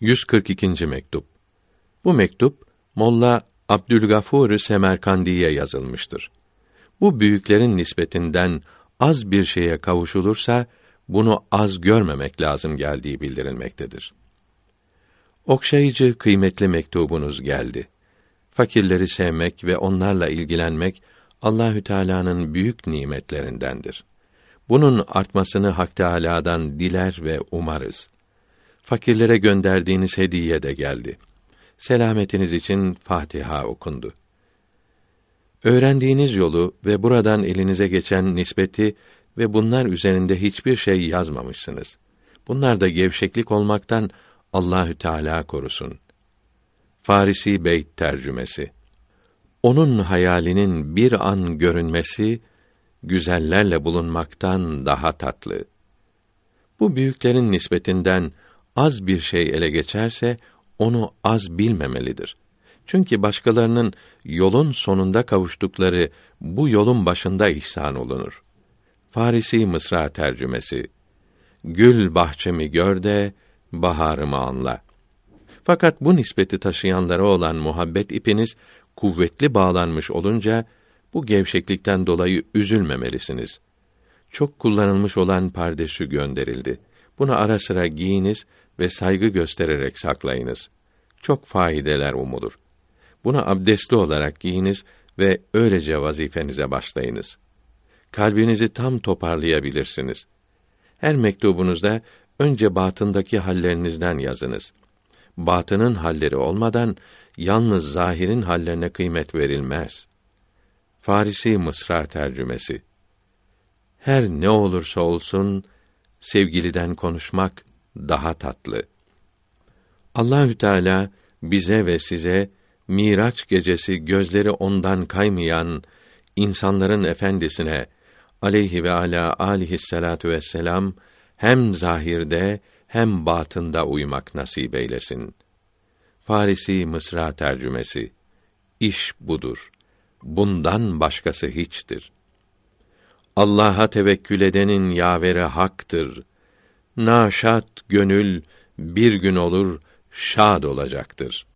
142. mektup. Bu mektup Molla Abdülgafur Semerkandi'ye yazılmıştır. Bu büyüklerin nispetinden az bir şeye kavuşulursa bunu az görmemek lazım geldiği bildirilmektedir. Okşayıcı kıymetli mektubunuz geldi. Fakirleri sevmek ve onlarla ilgilenmek Allahü Teala'nın büyük nimetlerindendir. Bunun artmasını Hak Teâlâ'dan diler ve umarız. Fakirlere gönderdiğiniz hediye de geldi. Selametiniz için Fatiha okundu. Öğrendiğiniz yolu ve buradan elinize geçen nispeti ve bunlar üzerinde hiçbir şey yazmamışsınız. Bunlar da gevşeklik olmaktan Allahü Teala korusun. Farisi Beyt tercümesi. Onun hayalinin bir an görünmesi güzellerle bulunmaktan daha tatlı. Bu büyüklerin nispetinden az bir şey ele geçerse onu az bilmemelidir. Çünkü başkalarının yolun sonunda kavuştukları bu yolun başında ihsan olunur. Farisi Mısra tercümesi. Gül bahçemi gör de baharımı anla. Fakat bu nispeti taşıyanlara olan muhabbet ipiniz kuvvetli bağlanmış olunca bu gevşeklikten dolayı üzülmemelisiniz. Çok kullanılmış olan pardesü gönderildi. Bunu ara sıra giyiniz ve saygı göstererek saklayınız. Çok faydeler umulur. Bunu abdestli olarak giyiniz ve öylece vazifenize başlayınız. Kalbinizi tam toparlayabilirsiniz. Her mektubunuzda önce batındaki hallerinizden yazınız. Batının halleri olmadan yalnız zahirin hallerine kıymet verilmez. Farisi Mısra tercümesi. Her ne olursa olsun sevgiliden konuşmak daha tatlı. Allahü Teala bize ve size Miraç gecesi gözleri ondan kaymayan insanların efendisine aleyhi ve ala aleyhissalatu vesselam hem zahirde hem batında uymak nasip eylesin. Farisi Mısra tercümesi. İş budur. Bundan başkası hiçtir. Allah'a tevekkül edenin yaveri haktır. Naşat gönül bir gün olur şad olacaktır.''